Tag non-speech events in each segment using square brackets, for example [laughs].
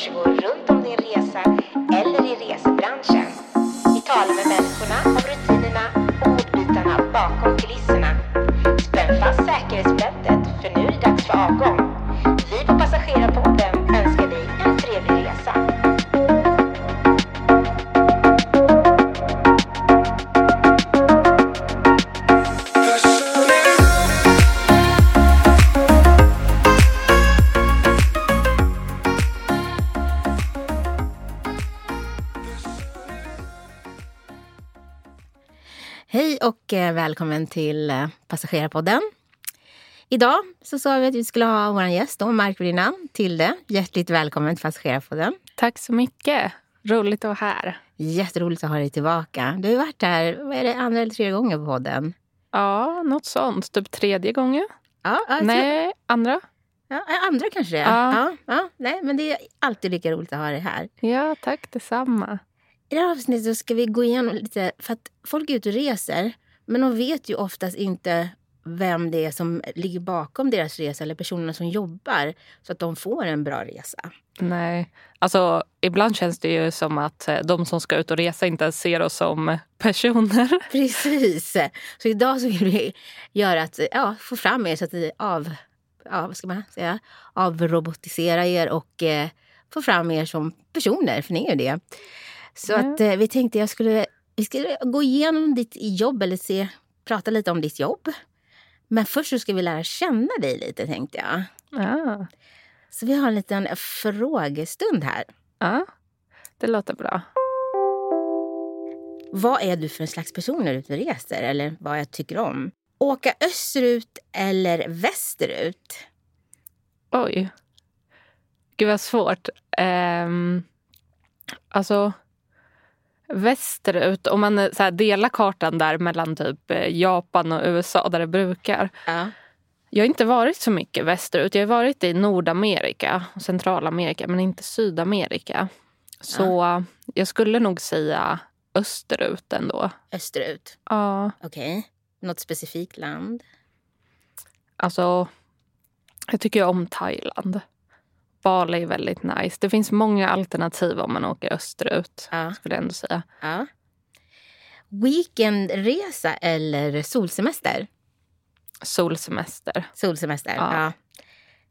som försiggår och eh, välkommen till eh, Passagerarpodden. Idag så sa vi att vi skulle ha vår gäst, då, markvärdinnan Tilde. Hjärtligt välkommen till Passagerarpodden. Tack så mycket. Roligt att vara här. Jätteroligt att ha dig tillbaka. Du har varit här vad är det, andra eller tredje gånger på podden. Ja, något sånt. Typ tredje gången. Ja, tror- Nej, andra. ja, andra kanske det är. Ja. Ja, ja, nej, men det är alltid lika roligt att ha dig här. Ja, tack detsamma. I det här avsnittet ska vi gå igenom lite, för att folk är ute och reser, men de vet ju oftast inte vem det är som ligger bakom deras resa eller personerna som jobbar så att de får en bra resa. Nej, alltså ibland känns det ju som att eh, de som ska ut och resa inte ens ser oss som [laughs] personer. Precis. Så idag så vill vi göra att, ja, få fram er så att ni av, ja, vad ska man säga, avrobotisera er och eh, få fram er som personer, för ni är ju det. Så Ja. att eh, vi tänkte jag skulle, vi skulle gå igenom ditt jobb eller se, prata lite om ditt jobb. Men först så ska vi lära känna dig lite tänkte jag. Ja, Så vi har en liten frågestund här. ja det låter bra. Vad är du för en slags person när du är ute och reser? Eller vad jag tycker om? Åka österut eller västerut? Oj. Gud vad svårt. Um, alltså västerut, om man eh, så här, delar kartan där mellan typ eh, Japan och USA där det brukar. Ja. Jag har inte varit så mycket västerut. Jag har varit i Nordamerika och Centralamerika men inte Sydamerika. Så jag skulle nog säga österut ändå. Österut. Ja, Okej. Något specifikt land? alltså jag tycker om Thailand. Bali är väldigt nice. Det finns många alternativ om man åker österut. Ja. Skulle jag ändå säga. ja. Weekendresa eller solsemester? Solsemester. Solsemester, ja. Ja.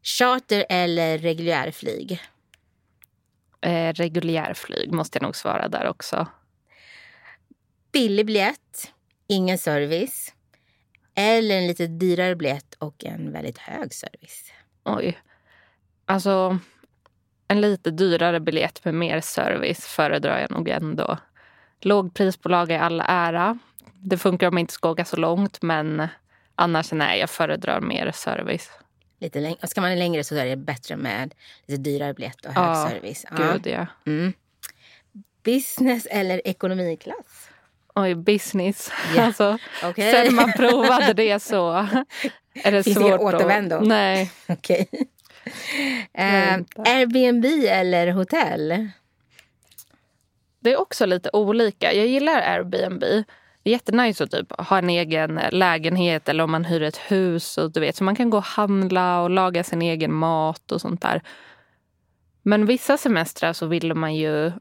Charter eller reguljärflyg? Eh, reguljärflyg måste jag nog svara där också. Billig biljett, ingen service. Eller en lite dyrare biljett och en väldigt hög service. Oj. Alltså, en lite dyrare biljett med mer service föredrar jag nog ändå. Lågprisbolag är all ära. Det funkar om man inte ska åka så långt, men annars nej, jag föredrar mer service. Lite läng- ska man längre så är det bättre med lite dyrare biljett och hög Ja, service. Ja. Gud, ja. Mm. Business eller ekonomiklass? Oj, business. Ja, [laughs] Alltså, Okej. sen man provade det så [laughs] är det Finns det svårt ingen återvändo? Att... Nej. [laughs] Okej. Eh. Airbnb eller hotell? Det är också lite olika. Jag gillar Airbnb. Det är jättenice att typ ha en egen lägenhet eller om man hyr ett hus. Och du vet, så man kan gå och handla och laga sin egen mat och sånt där. Men vissa semestrar så vill man ju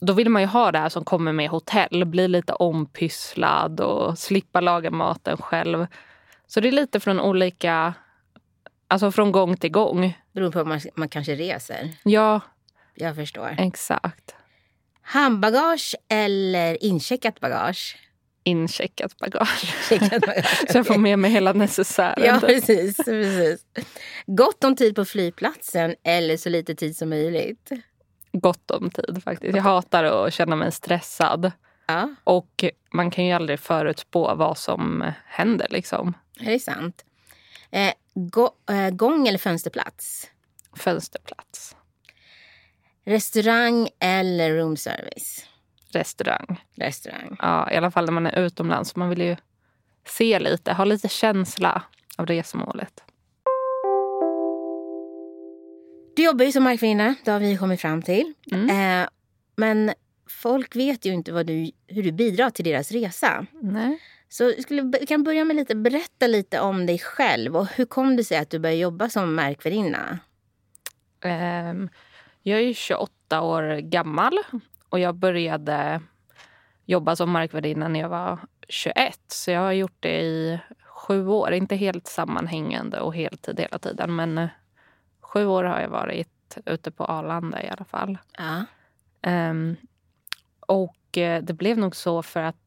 då vill man ju ha det här som kommer med hotell. Bli lite ompysslad och slippa laga maten själv. Så det är lite från olika... Alltså från gång till gång. Beror på om man, man kanske reser. Ja, Jag förstår. exakt. Handbagage eller incheckat bagage? Incheckat bagage. Checkat bagage. [laughs] Så jag får med mig hela necessären. Ja, precis, precis. Gott om tid på flygplatsen eller så lite tid som möjligt. Gott om tid faktiskt. Jag hatar att känna mig stressad. Ja, Och man kan ju aldrig förutspå vad som händer liksom. det är sant. Eh, gå, eh, gång eller fönsterplats? Fönsterplats. Restaurang eller roomservice? Restaurang. Restaurang. Ja, I alla fall när man är utomlands. Man vill ju se lite, ha lite känsla av resmålet. Du jobbar ju som markvärdinna, det har vi kommit fram till. Mm. Eh, men folk vet ju inte du, hur du bidrar till deras resa. Nej. Så skulle, vi kan börja med lite, berätta lite om dig själv. och Hur kom det sig att du började jobba som markvärdinna? Ehm, Jag är 28 år gammal och jag började jobba som markvärdinna när jag var 21. Så jag har gjort det i sju år. Inte helt sammanhängande och heltid hela tiden men eh, sju år har jag varit ute på Arlanda i alla fall. Ja. Ehm, och eh, det blev nog så för att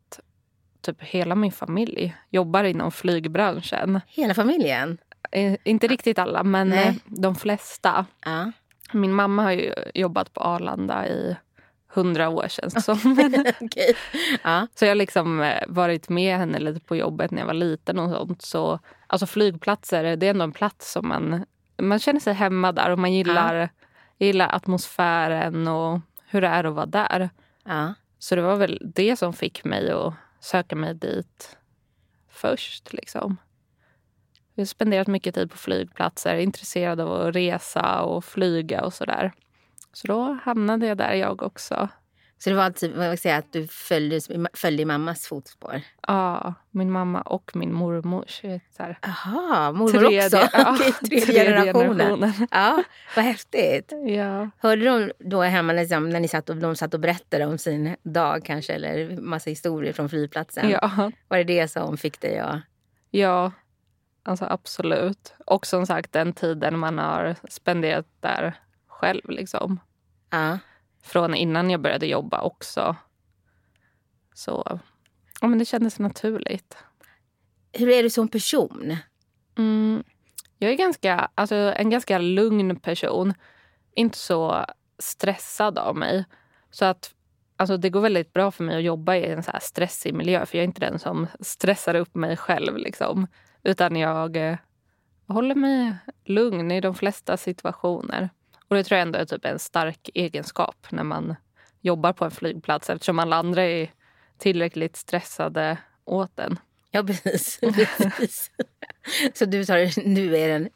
typ hela min familj jobbar inom flygbranschen. Hela familjen? Eh, inte riktigt alla, men Nej. eh, de flesta. Ja. Min mamma har ju jobbat på Arlanda i hundra år känns det som. [laughs] Okej. Ja. Så jag har liksom eh, varit med henne lite på jobbet när jag var liten och sånt. Så, alltså flygplatser, det är ändå en plats som man, man känner sig hemma där och man gillar, gillar atmosfären och hur det är att vara där. ja. Så det var väl det som fick mig att söka mig dit först. Liksom. Jag har spenderat mycket tid på flygplatser, intresserad av att resa och flyga och sådär. Så då hamnade jag där jag också. Så det var typ, jag säga, att du följde, följde mammas fotspår? Ja, min mamma och min mormor. Jaha, mormor också? ja, [laughs] Okej, tredje, generationen. generationen. Ja, vad häftigt. Ja. Hörde de då hemma liksom, när ni satt och, de satt och berättade om sin dag kanske eller massa historier från flygplatsen? Ja, Var det det som fick dig att... ja, alltså absolut. Och som sagt den tiden man har spenderat där själv. Liksom. Ja. Från innan jag började jobba också. Så ja, men det kändes naturligt. Hur är du som person? Mm. Jag är ganska, alltså, en ganska lugn person. Inte så stressad av mig. Så att alltså, det går väldigt bra för mig att jobba i en så stressig miljö. För jag är inte den som stressar upp mig själv. Liksom. Utan jag eh, håller mig lugn i de flesta situationer. Och det tror jag ändå är typ en stark egenskap när man jobbar på en flygplats eftersom alla andra är tillräckligt stressade åt en. Ja, precis. [laughs] precis. så du, tar, du är den,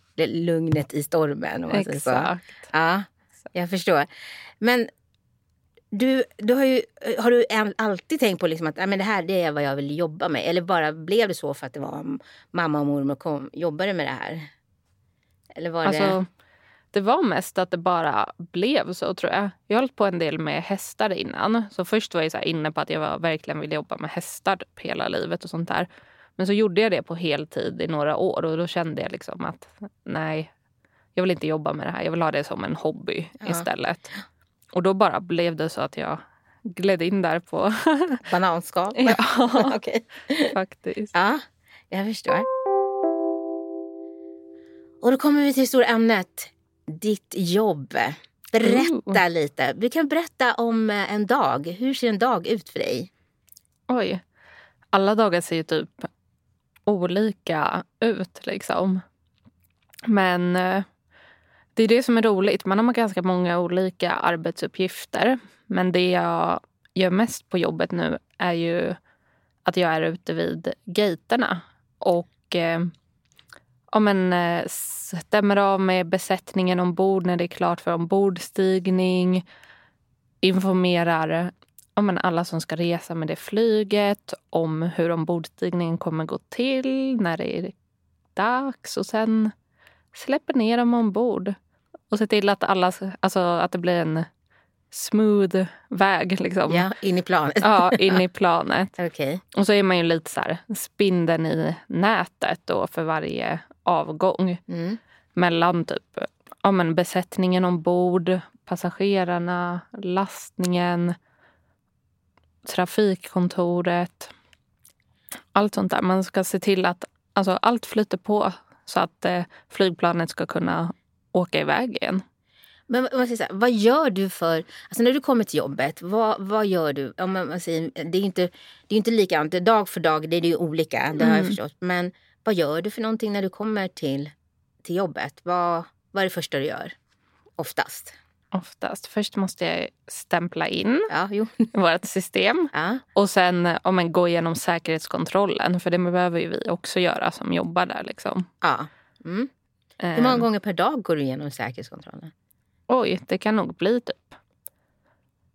lugnet i stormen? Om man säger så. Exakt. Ja, jag förstår. Men du, du har, ju, har du all- alltid tänkt på liksom att men det här det är vad jag vill jobba med? Eller bara blev det så för att det var mamma och mormor kom, jobbade med det här? Eller var Alltså, det... det var mest att det bara blev så tror jag. Jag har hållit på en del med hästar innan. Så först var jag så inne på att jag var, verkligen ville jobba med hästar typ hela livet och sånt där. Men så gjorde jag det på heltid i några år och då kände jag liksom att nej, jag vill inte jobba med det här. Jag vill ha det som en hobby Ja. istället. Och då bara blev det så att jag gled in där på... [laughs] Bananskal? ja, [laughs] Okej. faktiskt. Ja, jag förstår. Och då kommer vi till det stora ämnet. Ditt jobb. Berätta Ooh. lite. Vi kan berätta om eh, en dag. Hur ser en dag ut för dig? Oj. Alla dagar ser ju typ olika ut liksom. Men eh, det är det som är roligt. Man har ganska många olika arbetsuppgifter. Men det jag gör mest på jobbet nu är ju att jag är ute vid gaterna och ja, men, eh, stämmer av med besättningen ombord när det är klart för ombordstigning. Informerar ja, men alla som ska resa med det flyget om hur ombordstigningen kommer gå till när det är dags och sen släpper ner dem ombord och ser till att, alla, alltså, att det blir en smooth väg liksom. Ja, in i planet. Ja, [laughs] in i planet. Okej. Och så är man ju lite så här spindeln i nätet då för varje avgång Mm. mellan typ ja, men besättningen ombord, passagerarna, lastningen, trafikkontoret. Allt sånt där. Man ska se till att alltså, allt flyter på så att eh, flygplanet ska kunna åka iväg igen. Men man säger så här, vad gör du för... Alltså när du kommer till jobbet, vad, vad gör du? Om man, säger, det är ju inte, det är inte likadant. Dag för dag, det är ju olika. Det har jag Mm. förstått. Men vad gör du för någonting när du kommer till, till jobbet? Vad, vad är det första du gör? Oftast. Oftast. Först måste jag stämpla in Ja, vårt system. Ja. Och sen ja, men, gå igenom säkerhetskontrollen. För det behöver ju vi också göra som jobbar där. Liksom. ja. Mm. Hur många Ehm, gånger per dag går du igenom säkerhetskontrollen? Oj, det kan nog bli typ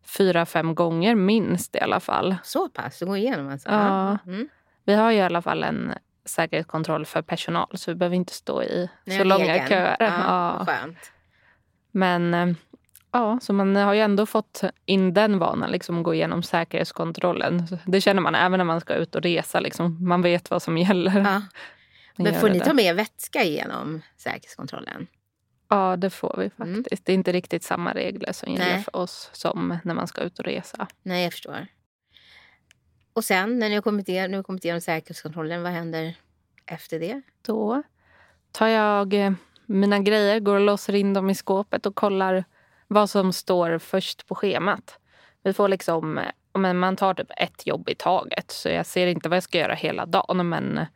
fyra, fem gånger minst i alla fall. Så pass? Du går igenom alltså? Ja. Mm. Vi har ju i alla fall en säkerhetskontroll för personal så vi behöver inte stå i Ni så långa egen. köer. Ja, Ja. Men eh, Ja, så man har ju ändå fått in den vanan, liksom gå igenom säkerhetskontrollen. Det känner man även när man ska ut och resa. Liksom. Man vet vad som gäller. Ja. Men får ni ta med vätska genom säkerhetskontrollen? Ja, det får vi Mm. faktiskt. Det är inte riktigt samma regler som gäller Nej. för oss som när man ska ut och resa. Nej, jag förstår. Och sen när ni har kommit igenom, nu har kommit igenom säkerhetskontrollen, vad händer efter det? Då tar jag eh, mina grejer, går och låser in dem i skåpet och kollar vad som står först på schemat. Vi får liksom, eh, men man tar typ ett jobb i taget. Så jag ser inte vad jag ska göra hela dagen. Men eh,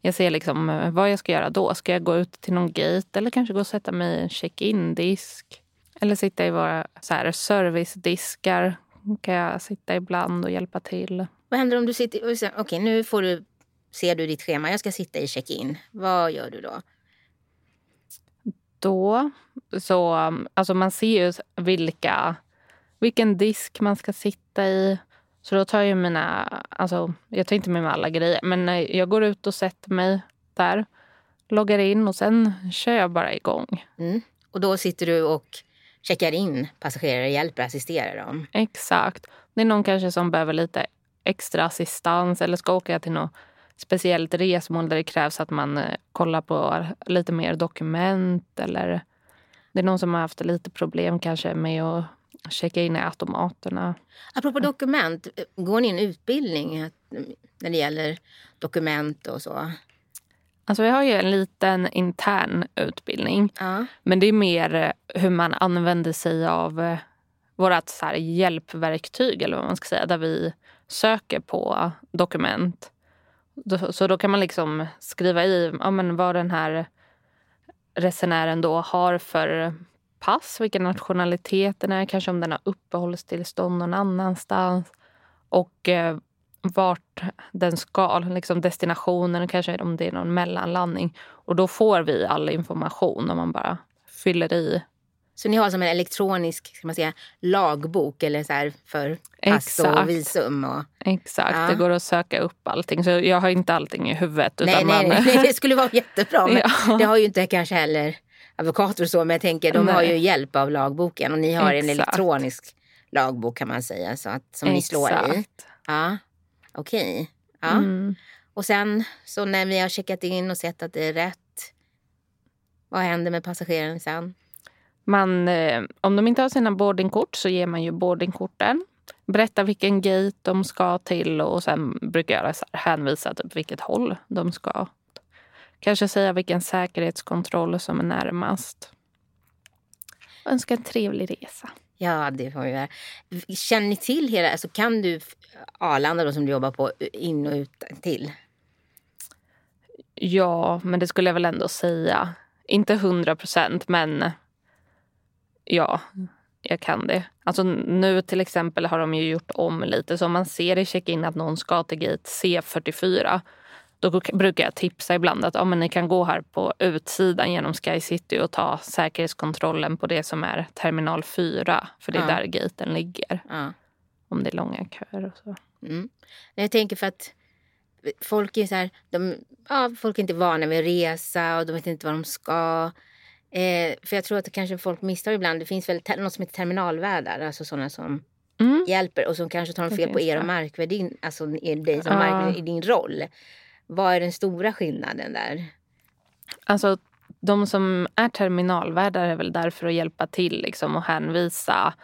jag ser liksom vad jag ska göra då. Ska jag gå ut till någon gate eller kanske gå och sätta mig i en check-in-disk? Eller sitta i våra så här, servicediskar. kan jag sitta ibland och hjälpa till. Vad händer om du sitter... Okej, nu får du, ser du ditt schema. Jag ska sitta i check-in. Vad gör du då? då så alltså man ser ju vilka, vilken disk man ska sitta i. Så då tar jag mina, alltså jag tar inte med mig alla grejer men jag går ut och sätter mig där, loggar in och sen kör jag bara igång. Mm. Och då sitter du och checkar in passagerare, hjälper, assisterar dem. Exakt. Det är någon kanske som behöver lite extra assistans eller ska åka till något speciellt resmål där det krävs att man eh, kollar på lite mer dokument eller det är någon som har haft lite problem kanske med att checka in i automaterna. Apropå dokument, går ni en utbildning att- när det gäller dokument och så? Alltså vi har ju en liten intern utbildning Ja. men det är mer eh, hur man använder sig av eh, vårt så här hjälpverktyg eller vad man ska säga där vi söker på dokument. Då- Så då kan man liksom skriva i ja, men vad den här resenären då har för pass, vilken nationalitet den är, kanske om den har uppehållstillstånd någon annanstans och eh, vart den ska, liksom destinationen, kanske om det är någon mellanlandning. Och då får vi all information om man bara fyller i. Så ni har som en elektronisk ska man säga, lagbok eller så för pass Exakt. och visum? Och... Exakt, Ja. det går att söka upp allting. Så jag har inte allting i huvudet. Nej, utan nej, man... nej, det skulle vara jättebra. Men [laughs] Ja. Det har ju inte kanske heller advokater och så, men jag tänker de har Nej. ju hjälp av lagboken och ni har en Exakt. elektronisk lagbok kan man säga så att, som ni slår i. Exakt. Ja, okej. Ja. Mm. Och sen så när vi har checkat in och sett att det är rätt, vad händer med passageraren sen? Man, eh, om de inte har sina boardingkort så ger man ju boardingkorten. Berättar vilken gate de ska till och sen brukar jag hänvisa typ vilket håll de ska. Kanske säga vilken säkerhetskontroll som är närmast. Önska en trevlig resa. Ja, det får vi göra. Känner ni till hela, alltså kan du Arlanda då som du jobbar på in och ut till? Ja, men det skulle jag väl ändå säga. Inte hundra procent, men ja, jag kan det. Alltså nu till exempel har de ju gjort om lite. Så om man ser i check-in att någon ska till gate C44 då brukar jag tipsa ibland att ja, men ni kan gå här på utsidan genom Sky City och ta säkerhetskontrollen på det som är terminal 4. För det är Ja. där gaten ligger. Ja. Om det är långa köer och så. Mm. Jag tänker för att folk är så här, de, ja, folk är inte vana vid att resa och de vet inte vad de ska. Eh, för jag tror att det kanske folk missar ibland. Det finns väl något som heter terminalvärdar, alltså sådana som Mm. hjälper och som kanske tar Det fel på er och markvärdin, alltså er, dig som markvärd i din roll. Vad är den stora skillnaden där? Alltså, de som är terminalvärdar är väl där för att hjälpa till liksom, och hänvisa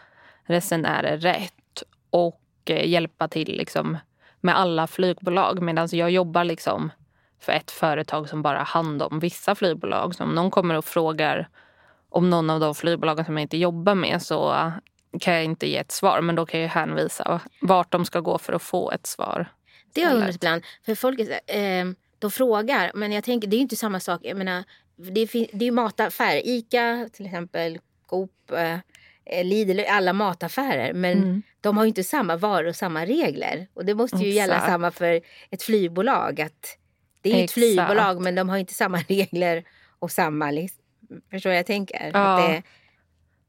resenärer rätt och eh, hjälpa till liksom, med alla flygbolag. Medan jag jobbar liksom, för ett företag som bara har hand om vissa flygbolag. Så om någon kommer och frågar om någon av de flygbolagen som jag inte jobbar med så eh, kan jag inte ge ett svar. Men då kan jag hänvisa vart de ska gå för att få ett svar. Det har jag undrat ibland. För folk är eh, de frågar, men jag tänker det är ju inte samma sak. Jag menar, det, fin- det är mataffärer. Ica till exempel, Coop, eh, Lidl, alla mataffärer. Men Mm. de har ju inte samma varor och samma regler. Och det måste ju gälla Exakt. samma för ett flygbolag. Att det är ju ett flygbolag men de har inte samma [laughs] regler och samma... lis- Förstår jag tänker? Ja. Att det,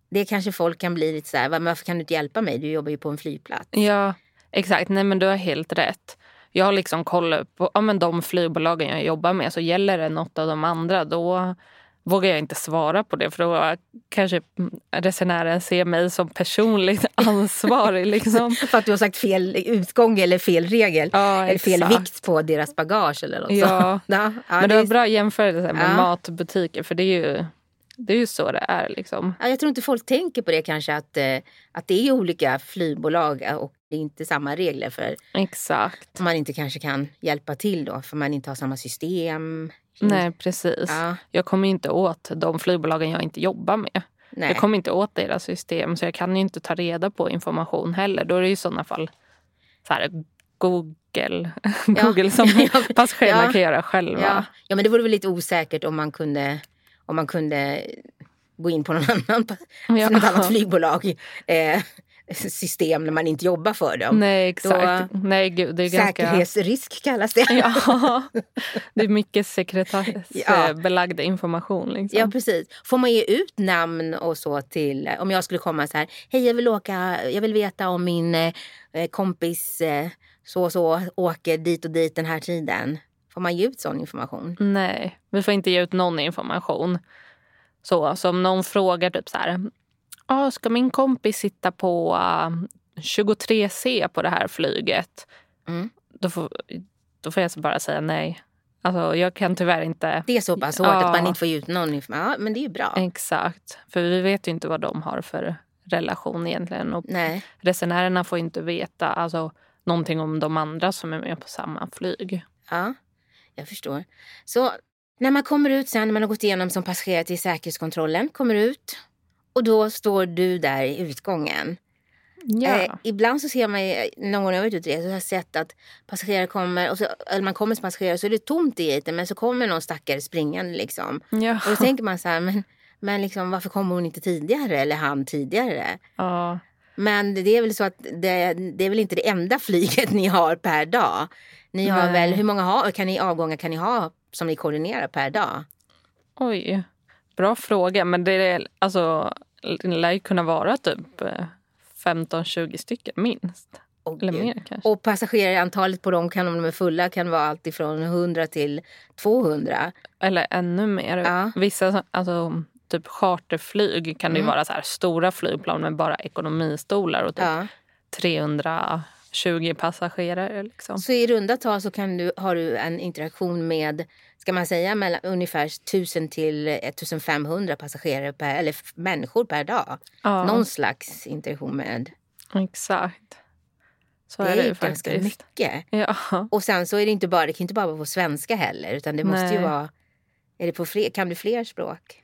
det kanske folk kan bli lite så här, "Va, men varför kan du inte hjälpa mig? Du jobbar ju på en flygplats. Ja, exakt. Nej, men du har helt rätt. Jag har liksom koll på ja, men de flygbolagen jag jobbar med. Så gäller det något av de andra då vågar jag inte svara på det för då kanske resenären ser mig som personligt [laughs] ansvarig. [laughs] Liksom. För att du har sagt fel utgång eller fel regel. Ja, eller fel vikt på deras bagage eller något Ja. [laughs] Ja, Men det är- var bra jämförelse med matbutiker för det är ju, det är ju så det är. Liksom. Ja, jag tror inte folk tänker på det kanske att, eh, att det är olika flygbolag och det är inte samma regler för Exakt. man inte kanske kan hjälpa till då för man inte har samma system. Nej, precis. Ja, Jag kommer inte åt de flygbolagen jag inte jobbar med. nej. Jag kommer inte åt deras system så jag kan ju inte ta reda på information heller. Då är det ju i sådana fall så här, Google, [laughs] Google som [laughs] Ja. passagerarna Ja. kan göra själva. Ja. ja, men det vore väl lite osäkert om man kunde, om man kunde gå in på någon [laughs] annan, Ja. något annat flygbolag eh, system när man inte jobbar för dem. Nej, exakt. Nej, gud, det är ganska... Säkerhetsrisk kallas det. Ja, [laughs] det är mycket Ja. sekretessbelagd information. Liksom. Ja, precis. Får man ge ut namn och så till, om jag skulle komma så här, hej jag vill åka, jag vill veta om min eh, kompis eh, så och så åker dit och dit den här tiden. Får man ge ut sån information? Nej, vi får inte ge ut någon information. Så, så om någon frågar typ så här. Ah, ska min kompis sitta på ah, 23C på det här flyget? Mm. Då, får, då får jag bara säga nej. Alltså, jag kan tyvärr inte. Det är så pass hårt Ja. att man inte får ut någon information. Ja, men det är ju bra. Exakt. För vi vet ju inte vad de har för relation egentligen. Och Nej. resenärerna får inte veta alltså, någonting om de andra som är med på samma flyg. Ja, jag förstår. Så när man kommer ut sen, när man har gått igenom som passagerare till säkerhetskontrollen, kommer ut och då står du där i utgången. Ja. Eh, ibland så ser man, ju- någon gång när jag varit ute så har jag sett att passagerare kommer, och så, eller man kommer som passagerare så är det tomt i gaten men så kommer någon stackare springande liksom. ja. Och då tänker man så här, men, men liksom, varför kommer hon inte tidigare eller han tidigare? ja. Men det är väl så att det, det är väl inte det enda flyget [laughs] ni har per dag. Ni har Nej. väl, hur många ha, kan ni, avgångar kan ni ha som ni koordinerar per dag? Oj, bra fråga. Men det, är, alltså, det lär ju kunna vara typ eh, 15-20 stycken minst. Eller Gud. mer kanske. Och passagerarantalet på dem kan om de är fulla kan vara allt ifrån 100 till 200. Eller ännu mer. Ja. Vissa alltså, typ charterflyg kan det ju Mm. vara så här stora flygplan med bara ekonomistolar och typ Ja. 320 passagerare. Liksom. Så i runda tal så kan du, har du en interaktion med, ska man säga, mellan ungefär 1000 till 1500 passagerare per, eller människor per dag. Ja, Någon slags interaktion med. exakt. Så det är är det ju ju ganska faktiskt. mycket. Ja. Och sen så är det inte bara, det kan inte bara vara på svenska heller utan det måste ju Nej. vara, är det på fler, kan du fler språk?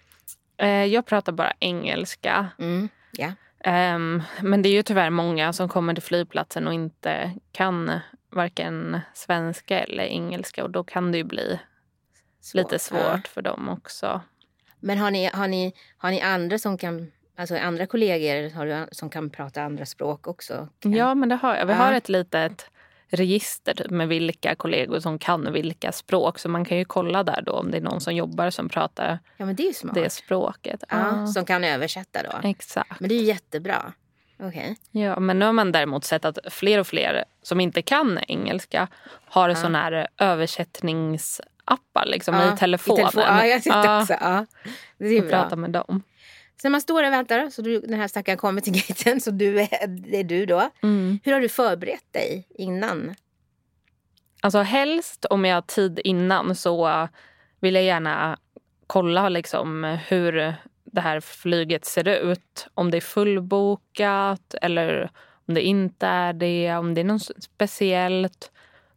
Eh, Jag pratar bara engelska. Mm. Ja. Ehm, men det är ju tyvärr många som kommer till flygplatsen och inte kan varken svenska eller engelska och då kan det ju bli lite svårt för dem också. Men har ni, har, ni, har ni andra som kan, alltså andra kollegor har du, som kan prata andra språk också? Kan, Ja, men det har jag. Vi har ett litet register med vilka kollegor som kan vilka språk. Så man kan ju kolla där då om det är någon som jobbar som pratar ja det det språket. ja, Som kan översätta då. Exakt. Men det är jättebra. Okej. Ja, men nu har man däremot sett att fler och fler som inte kan engelska har Ja. såna här översättningsappar liksom, Ja, i telefonen. telefon. Ja, jag tyckte Ja, också. Ja. Det är bra. prata med dem. Så man står och väntar, så du, den här stackaren kommer till [laughs] gaten, så du är, det är du då. Mm. Hur har du förberett dig innan? Alltså helst om jag har tid innan så vill jag gärna kolla liksom hur det här flyget ser ut. Om det är fullbokat eller om det inte är det. Om det är något speciellt.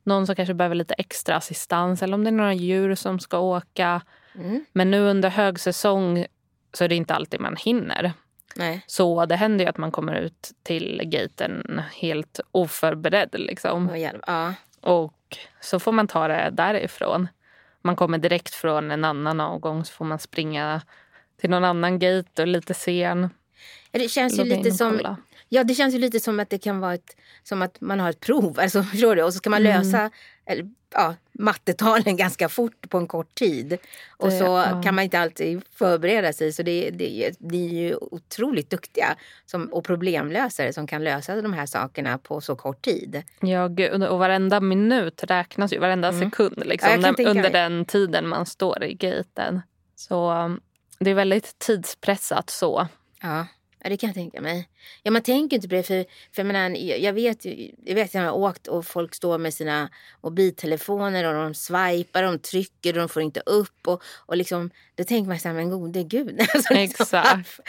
Någon som kanske behöver lite extra assistans eller om det är några djur som ska åka. Mm. Men nu under högsäsong så är det inte alltid man hinner. Nej. Så det händer ju att man kommer ut till gaten helt oförberedd. Liksom. Hjälp. Ja. Och så får man ta det därifrån. Man kommer direkt från en annan avgång så får man springa till någon annan gate och lite sen. Det känns ju lite som, kolla. Ja, det känns ju lite som att det kan vara ett, som att man har ett prov. [laughs] Alltså, förstår du? Och så ska man Mm. lösa eller, ja, mattetalen [laughs] ganska fort på en kort tid. Och Det- så ja. kan man inte alltid förbereda sig. Så det, det, det är ju otroligt duktiga som, och problemlösare som kan lösa de här sakerna på så kort tid. Ja, gud, och varenda minut räknas ju, varenda Mm. sekund Ja, liksom, kan när, under mig. den tiden man står i gaten. Så um, det är väldigt tidspressat så. Ja. Ja, det kan jag tänka mig. Ja, man tänker inte på det. För, för jag, menar, jag vet ju, jag vet att jag har åkt och folk står med sina mobiltelefoner och de swipar och de trycker och de får inte upp. Och, och liksom, då tänker man så här, men gode gud. [laughs] Alltså, liksom, varför,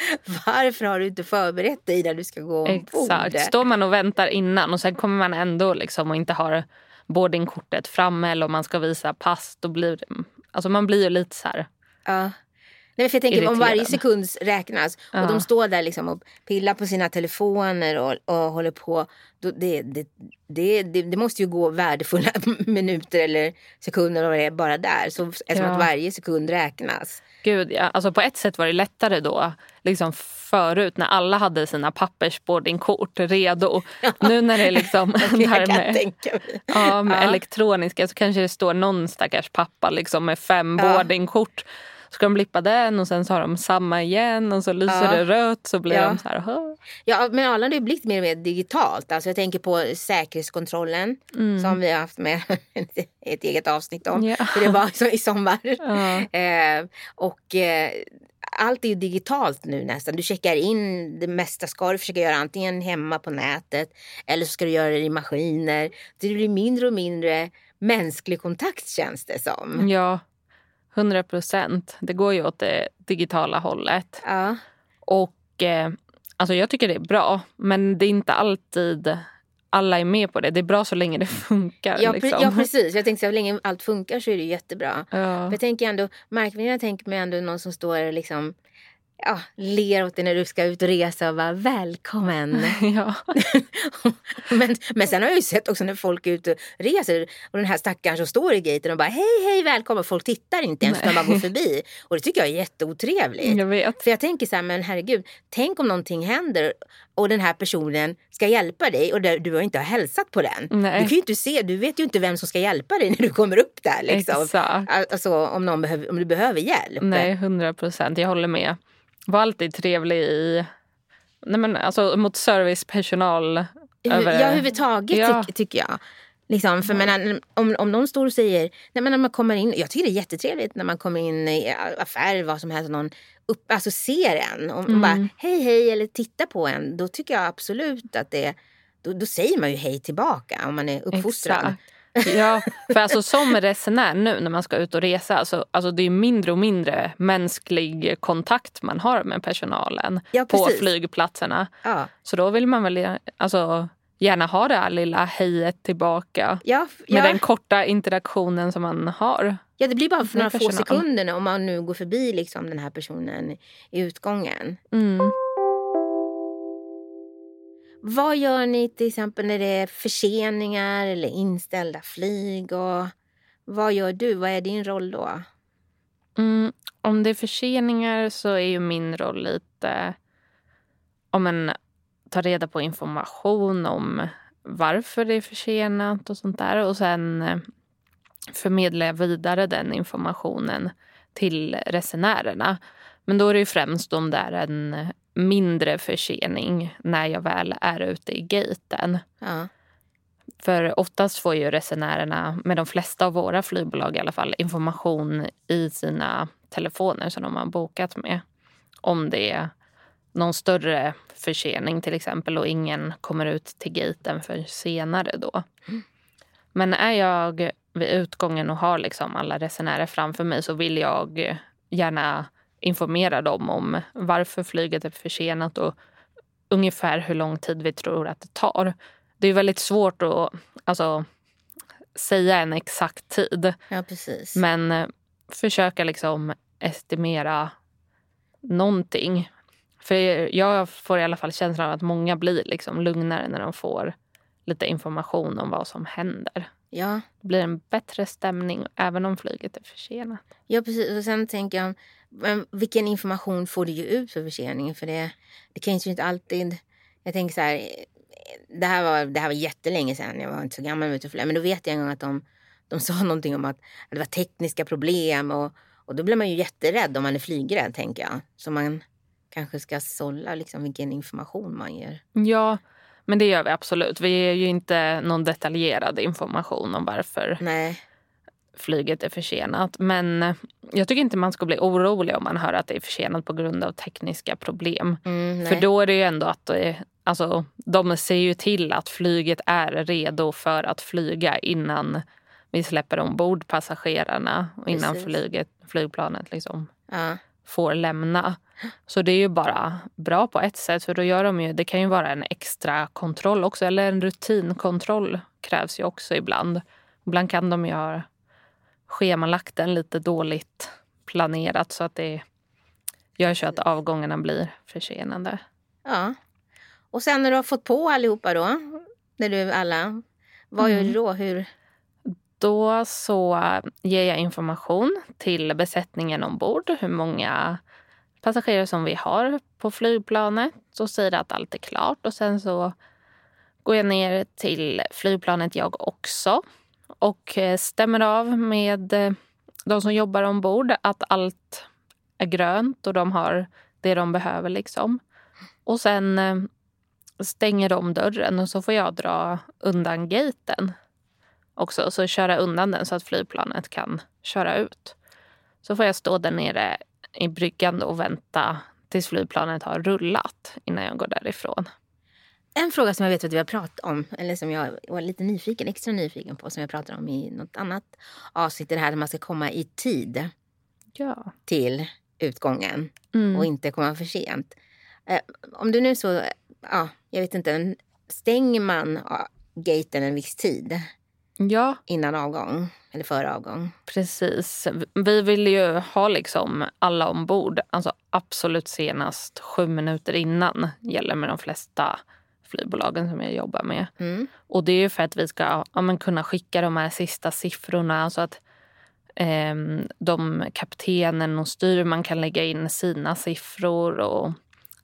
varför, har du inte förberett dig när du ska gå ombord? Exakt. Står man och väntar innan och sen kommer man ändå liksom och inte har boardingkortet framme eller om man ska visa pass. Då blir det, alltså man blir ju lite så här. Ja. Nej, för jag tänker om varje sekund räknas och de står där liksom och pillar på sina telefoner och, och håller på. Då, det, det, det, det, måste ju gå värdefulla [laughs] minuter eller sekunder och det är bara där. Så eftersom ja. att varje sekund räknas. Gud ja, alltså på ett sätt var det lättare då. Liksom förut när alla hade sina pappersboardingkort redo. Ja. [laughs] Nu när det är liksom [laughs] där med, ja, med ja. elektroniska så kanske det står någon stackars pappa liksom med fem ja. boardingkort ska de blippa den och sen så har de samma igen och så lyser ja. det rött så blir ja. de så här. Hö. Ja men Arlanda har blivit mer och mer digitalt. Alltså jag tänker på säkerhetskontrollen mm. som vi har haft med [laughs] ett eget avsnitt om. Ja. För det var i sommar. [laughs] Ja. Eh, och eh, allt är ju digitalt nu nästan. Du checkar in det mesta ska du försöka göra antingen hemma på nätet eller så ska du göra det i maskiner. Det blir mindre och mindre mänsklig kontakt känns det som. Ja, 100 procent. Det går ju åt det digitala hållet. Ja. Och eh, alltså jag tycker det är bra. Men det är inte alltid alla är med på det. Det är bra så länge det [laughs] funkar. Ja, liksom. ja precis. Jag tänkte så länge allt funkar så är det jättebra. Ja. Jag tänker ändå, marknaden tänker mig ändå någon som står liksom ja, ler åt dig när du ska ut och resa och bara välkommen. [laughs] Ja. [laughs] men, men sen har jag ju sett också när folk är ute och reser och den här stackaren som står i gaten och bara hej hej välkommen. Folk tittar inte ens när man går förbi. Och det tycker jag är jätteotrevligt. Jag vet. För jag tänker så här, men herregud, tänk om någonting händer och den här personen ska hjälpa dig och du har inte hälsat på den. Nej. Du kan inte se, du vet ju inte vem som ska hjälpa dig när du kommer upp där. Liksom. Exakt. Alltså om, någon behöver, om du behöver hjälp. Nej, hundra procent. Jag håller med. Var alltid trevlig i... Nej men alltså mot servicepersonal. Över, ja, överhuvudtaget ja. Ty tycker jag. Liksom, för mm. menar, om, om någon står och säger, nej, men när man kommer in, jag tycker det är jättetrevligt när man kommer in i affärer, vad som helst, någon upp, alltså ser en och mm. bara hej hej eller tittar på en. Då tycker jag absolut att det, då, då säger man ju hej tillbaka om man är uppfostrad. Exakt. Ja, för alltså som resenär nu när man ska ut och resa, alltså, alltså det är mindre och mindre mänsklig kontakt man har med personalen ja, på flygplatserna. Ja. Så då vill man väl alltså, gärna ha det här lilla hejet tillbaka. Ja, med den korta interaktionen som man har. Ja, det blir bara för några få sekunder om man nu går förbi liksom, den här personen i utgången. Mm. Vad gör ni till exempel när det är förseningar eller inställda flyg? Och vad gör du? Vad är din roll då? Mm, om det är förseningar så är ju min roll lite om en ta reda på information om varför det är försenat och sånt där. Och sen eh, förmedlar jag vidare den informationen till resenärerna. Men då är det främst om det är en mindre försening när jag väl är ute i gaten. Ja. För oftast får ju resenärerna, med de flesta av våra flygbolag i alla fall, information i sina telefoner som de har bokat med. Om det är någon större försening till exempel och ingen kommer ut till gaten för senare då. Mm. Men är jag vid utgången och har liksom alla resenärer framför mig så vill jag gärna informera dem om varför flyget är försenat och ungefär hur lång tid vi tror att det tar. Det är väldigt svårt att alltså, säga en exakt tid. Ja, precis. Men eh, försöka liksom estimera någonting. För jag får i alla fall känslan av att många blir liksom lugnare när de får lite information om vad som händer. Ja. Det blir en bättre stämning även om flyget är försenat. Ja, precis. Och sen tänker jag, men vilken information får du ut för förseningen? För det, det kan ju inte alltid... Jag tänker så här, det här var, det här var jättelänge sedan, jag var inte så gammal ute Men då vet jag en gång att de, de sa [laughs] någonting om att, att det var tekniska problem. Och, och då blir man ju jätterädd om man är flygrädd, tänker jag. Så man kanske ska sålla liksom vilken information man ger. Ja, men det gör vi absolut. Vi ger ju inte någon detaljerad information om varför Nej. Flyget är försenat. Men eh, jag tycker inte man ska bli orolig om man hör att det är försenat på grund av tekniska problem. Mm, För då är det ju ändå att det, alltså, de ser ju till att flyget är redo för att flyga innan vi släpper ombord passagerarna och innan Precis. flyget, flygplanet liksom Ja. får lämna. Så det är ju bara bra på ett sätt för då gör de ju, det kan ju vara en extra kontroll också eller en rutinkontroll krävs ju också ibland. Ibland kan de ju ha schemalagt den lite dåligt planerat så att det gör så att avgångarna blir försenade. ja. Och sen när du har fått på allihopa då, när du alla, vad gör du då? Hur? Då så ger jag information till besättningen ombord hur många passagerare som vi har på flygplanet. Så säger att allt är klart och sen så går jag ner till flygplanet jag också och eh, stämmer av med eh, de som jobbar ombord att allt är grönt och de har det de behöver. liksom. Och sen eh, stänger de dörren och så får jag dra undan gaten också. Så köra undan den så att flygplanet kan köra ut. Så får jag stå där nere i bryggan och vänta tills flygplanet har rullat innan jag går därifrån. En fråga som jag vet att vi har pratat om, eller som jag var lite nyfiken, extra nyfiken på, som jag pratade om i något annat avsnitt, är det här att man ska komma i tid Ja. till utgången Mm. och inte komma för sent. Eh, om du nu så, ja, jag vet inte, stänger man gaten en viss tid ja, innan avgång eller före avgång? precis. Vi vill ju ha liksom alla ombord. Alltså absolut senast sju minuter innan gäller med de flesta flygbolagen som jag jobbar med. Mm. Och det är ju för att vi ska ja, kunna skicka de här sista siffrorna så att eh, de kaptenen och styrman kan lägga in sina siffror. Och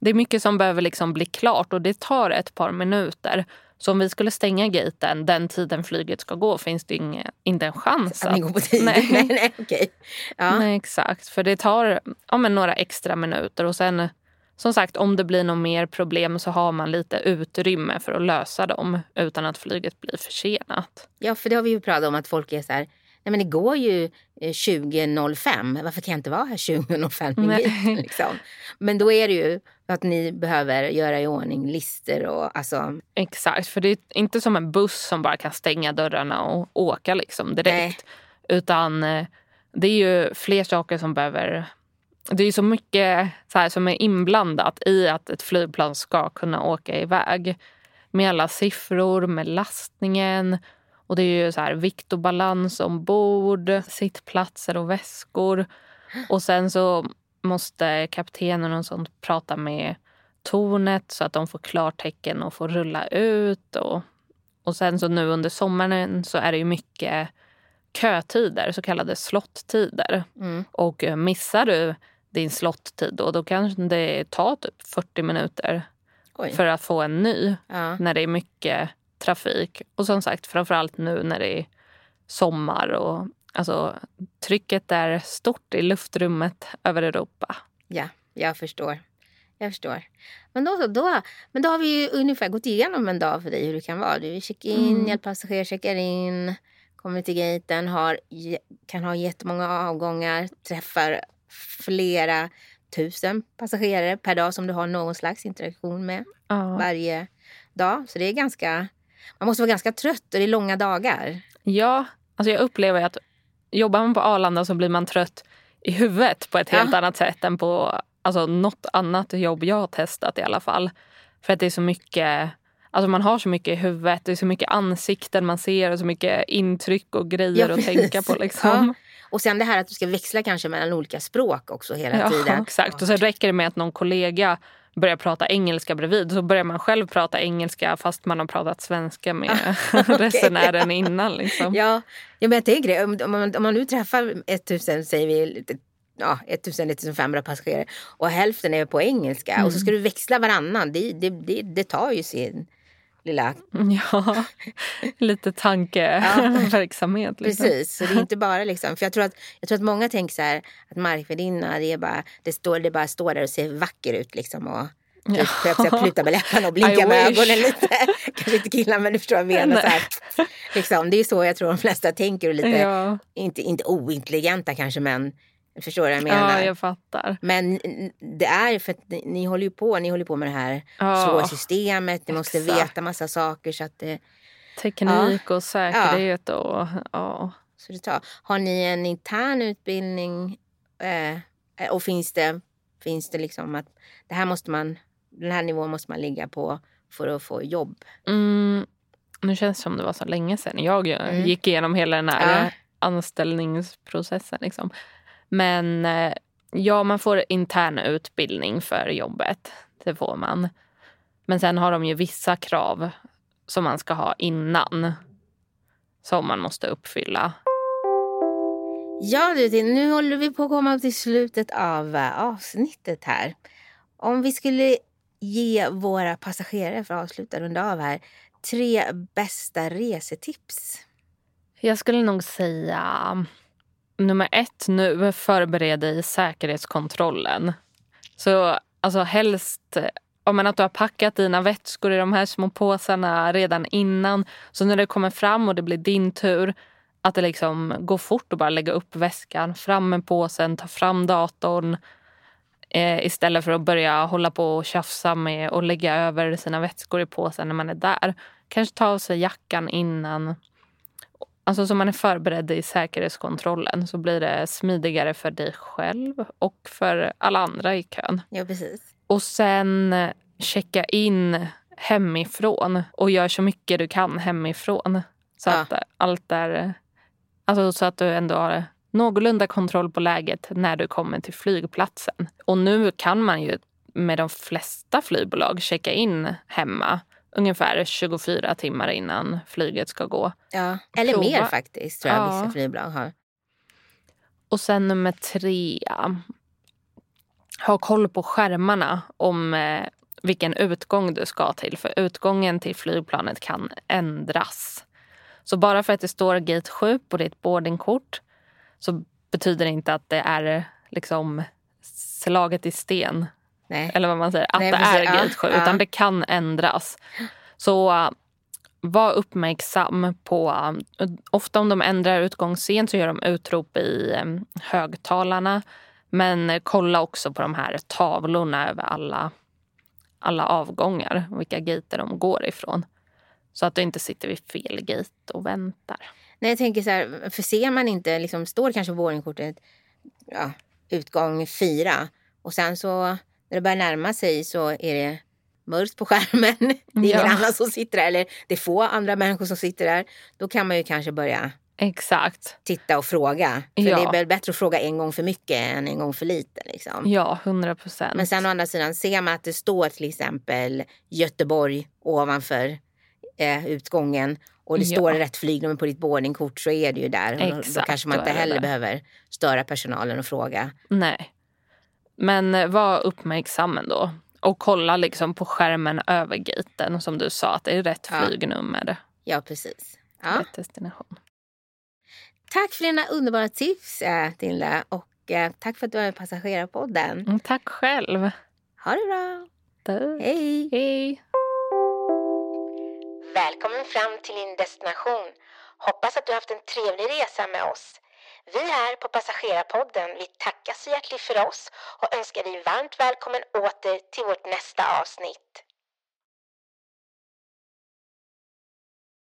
det är mycket som behöver liksom bli klart och det tar ett par minuter. Så om vi skulle stänga gaten den tiden flyget ska gå finns det inge, inte en chans. Att ni går på tid? [laughs] [laughs] Nej. nej, nej. Ja. Nej, exakt. För det tar ja, några extra minuter. Och sen, som sagt, om det blir något mer problem så har man lite utrymme för att lösa dem utan att flyget blir försenat. ja, för det har vi ju pratat om att folk är så här, nej men det går ju eh, 20.05, varför kan jag inte vara här 20.05 med Nej. gaten, [laughs] liksom? Men då är det ju att ni behöver göra i ordning listor och alltså, Exakt, för det är inte som en buss som bara kan stänga dörrarna och åka liksom direkt. Utan eh, det är ju fler saker som behöver... Det är så mycket så här, som är inblandat i att ett flygplan ska kunna åka iväg. Med alla siffror, med lastningen. Och det är ju så här vikt och balans ombord, sittplatser och väskor. Och sen så måste kaptenen och sånt prata med tornet så att de får klartecken och får rulla ut. Och, och sen så nu under sommaren så är det ju mycket kötider, så kallade slottider. mm, Och missar du din slottid då, då kan det ta typ 40 minuter oj. för att få en ny Ja. när det är mycket trafik. Och som sagt, framförallt nu när det är sommar och alltså, trycket är stort i luftrummet över Europa. Ja, jag förstår. Jag förstår. Men då, då, men då har vi ju ungefär gått igenom en dag för dig hur det kan vara. Du checkar in, Mm. hjälper passagerare, checkar in, kommer till gaten, har, kan ha jättemånga avgångar, träffar flera tusen passagerare per dag som du har någon slags interaktion med Ja. varje dag. Så det är ganska, man måste vara ganska trött och det är långa dagar. Ja, alltså jag upplever att jobbar man på Arlanda så blir man trött i huvudet på ett helt Ja. annat sätt än på alltså, något annat jobb jag har testat i alla fall. För att det är så mycket, alltså man har så mycket i huvudet, det är så mycket ansikten man ser och så mycket intryck och grejer Ja, att tänka på. Liksom. Och sen det här att du ska växla kanske mellan olika språk också hela Ja, tiden. exakt. Och sen räcker det med att någon kollega börjar prata engelska bredvid så börjar man själv prata engelska fast man har pratat svenska med [laughs] resenären innan. Liksom. Ja, ja men jag tänker det. Om, man, om man nu träffar 1000, säger vi, ja, 1000-1500 passagerare och hälften är på engelska och så ska du växla varannan. Det, det, det, det tar ju sin lilla... [laughs] Ja, lite tankeverksamhet. Liksom. Precis, så det är inte bara liksom... För jag tror att, jag tror att många tänker så här att markvärdinna, det är bara, det står, det bara står där och ser vacker ut liksom och typ, Ja. ja. pluta med läpparna och [laughs] blinka I med wish. ögonen lite. [laughs] Kanske inte killar men du förstår vad jag menar. Så här. liksom. Det är så jag tror de flesta tänker och lite, Ja. inte, inte ointelligenta kanske men förstår du vad jag menar? ja, jag fattar. Men det är för att ni, ni håller ju på, ni håller på med det här svåra Ja. systemet, ni måste exakt. veta massa saker så att det, Teknik och säkerhet och ja. så det tar. Har ni en intern utbildning eh, och finns det, finns det liksom att det här måste man, den här nivån måste man ligga på för att få jobb? Mm, nu känns det som det var så länge sedan jag Mm. gick igenom hela den här Ja. anställningsprocessen. Liksom. Men eh, ja, man får intern utbildning för jobbet. Det får man. Men sen har de ju vissa krav som man ska ha innan. Som man måste uppfylla. Ja du, nu håller vi på att komma till slutet av eh, avsnittet här. Om vi skulle ge våra passagerare, för att avsluta runda av här, tre bästa resetips. Jag skulle nog säga nummer ett nu, förbered dig i säkerhetskontrollen. Så alltså helst om man att du har packat dina vätskor i de här små påsarna redan innan. Så när det kommer fram och det blir din tur att det liksom går fort och bara lägga upp väskan, fram med påsen, ta fram datorn eh, istället för att börja hålla på och tjafsa med och lägga över sina vätskor i påsen när man är där. Kanske ta av sig jackan innan. Alltså så man är förberedd i säkerhetskontrollen så blir det smidigare för dig själv och för alla andra i kön. Ja, precis. Och sen eh, checka in hemifrån och gör så mycket du kan hemifrån. Så Ja. att eh, allt är... Alltså så att du ändå har någorlunda kontroll på läget när du kommer till flygplatsen. Och nu kan man ju med de flesta flygbolag checka in hemma ungefär 24 timmar innan flyget ska gå. Ja. Eller Prova. mer faktiskt, tror jag Ja. vissa flygbolag har. Och sen nummer tre. Ha koll på skärmarna om eh, vilken utgång du ska till. För utgången till flygplanet kan ändras. Så bara för att det står gate 7 på ditt boardingkort så betyder det inte att det är liksom slaget i sten. Nej. Eller vad man säger, att Nej, det precis. är Ja, gate 7. ja. Utan det kan ändras. Så var uppmärksam på... Ofta om de ändrar utgångsscen så gör de utrop i högtalarna. Men kolla också på de här tavlorna över alla, alla avgångar. Vilka gater de går ifrån. Så att du inte sitter vid fel gate och väntar. Nej, jag tänker så här, för ser man inte, liksom, står kanske på boardingkortet ja, utgång fyra och sen så när det börjar närma sig så är det mörkt på skärmen. [laughs] Det är ingen Ja. annan som sitter där eller det är få andra människor som sitter där. Då kan man ju kanske börja Exakt. titta och fråga. För Ja. det är väl bättre att fråga en gång för mycket än en gång för lite. Liksom. Ja, 100 procent. Men sen å andra sidan, ser man att det står till exempel Göteborg ovanför eh, utgången och det Ja. står rätt flygnummer på ditt boardingkort så är det ju där. Och då, Exakt, kanske man inte heller behöver störa personalen och fråga. Nej. Men eh, var uppmärksam ändå. Och kolla liksom på skärmen över gaten som du sa att det är rätt Ja. flygnummer. Ja, precis. Ja. Rätt destination. Tack för dina underbara tips, eh, Tinla. Och eh, tack för att du var med i Passagerarpodden. Mm, tack själv. Ha det bra. Tack. Hej! Hej. Välkommen fram till din destination. Hoppas att du haft en trevlig resa med oss. Vi här på Passagerarpodden vi tackar så hjärtligt för oss och önskar dig varmt välkommen åter till vårt nästa avsnitt.